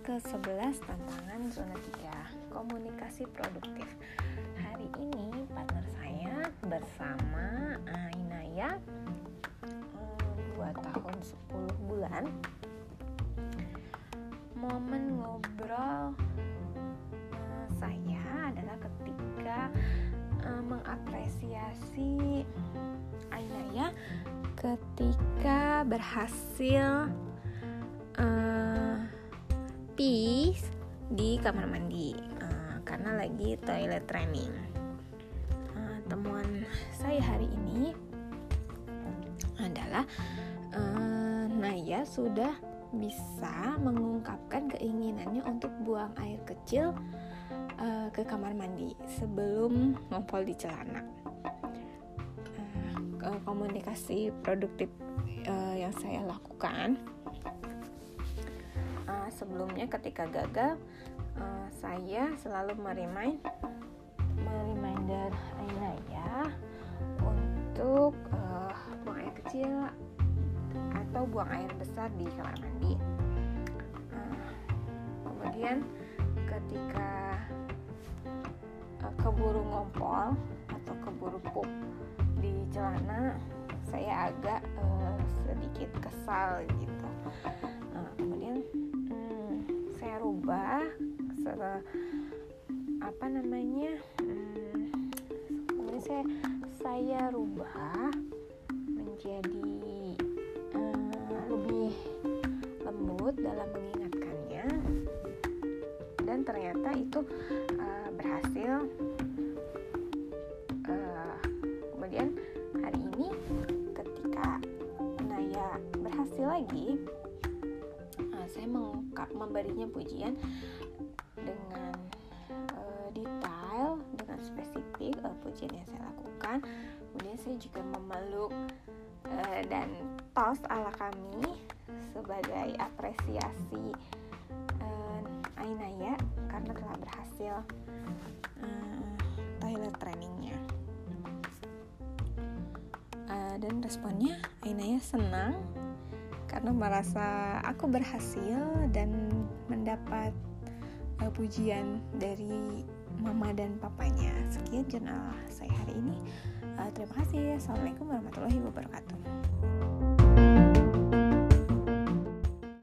11 tantangan zona 3 komunikasi produktif. Hari ini partner saya bersama Ainaya 2 tahun 10 bulan. Momen ngobrol uh, saya adalah ketika uh, mengapresiasi Ainaya ketika berhasil di kamar mandi uh, karena lagi toilet training. Uh, temuan saya hari ini adalah uh, Naya sudah bisa mengungkapkan keinginannya untuk buang air kecil uh, ke kamar mandi sebelum ngompol di celana komunikasi produktif uh, yang saya lakukan uh, sebelumnya ketika gagal uh, saya selalu merimain mereminder Aina ya untuk uh, buang air kecil atau buang air besar di kamar mandi. Uh, kemudian ketika uh, keburu ngompol atau keburu pup di celana saya agak uh, sedikit kesal gitu se apa namanya hmm, kemudian saya saya rubah menjadi uh, lebih lembut dalam mengingatkannya. Dan ternyata itu uh, berhasil. Kemudian hari ini ketika Naya berhasil lagi uh, saya mengungkap memberinya pujian dengan uh, detail dengan spesifik uh, pujian yang saya lakukan. Kemudian saya juga memeluk uh, dan tos ala kami sebagai apresiasi uh, Ainaya karena telah berhasil uh, toilet trainingnya. Dan responnya Ainaya senang karena merasa aku berhasil dan mendapat uh, pujian dari mama dan papanya. Sekian jurnal saya hari ini. Uh, terima kasih. Assalamualaikum warahmatullahi wabarakatuh.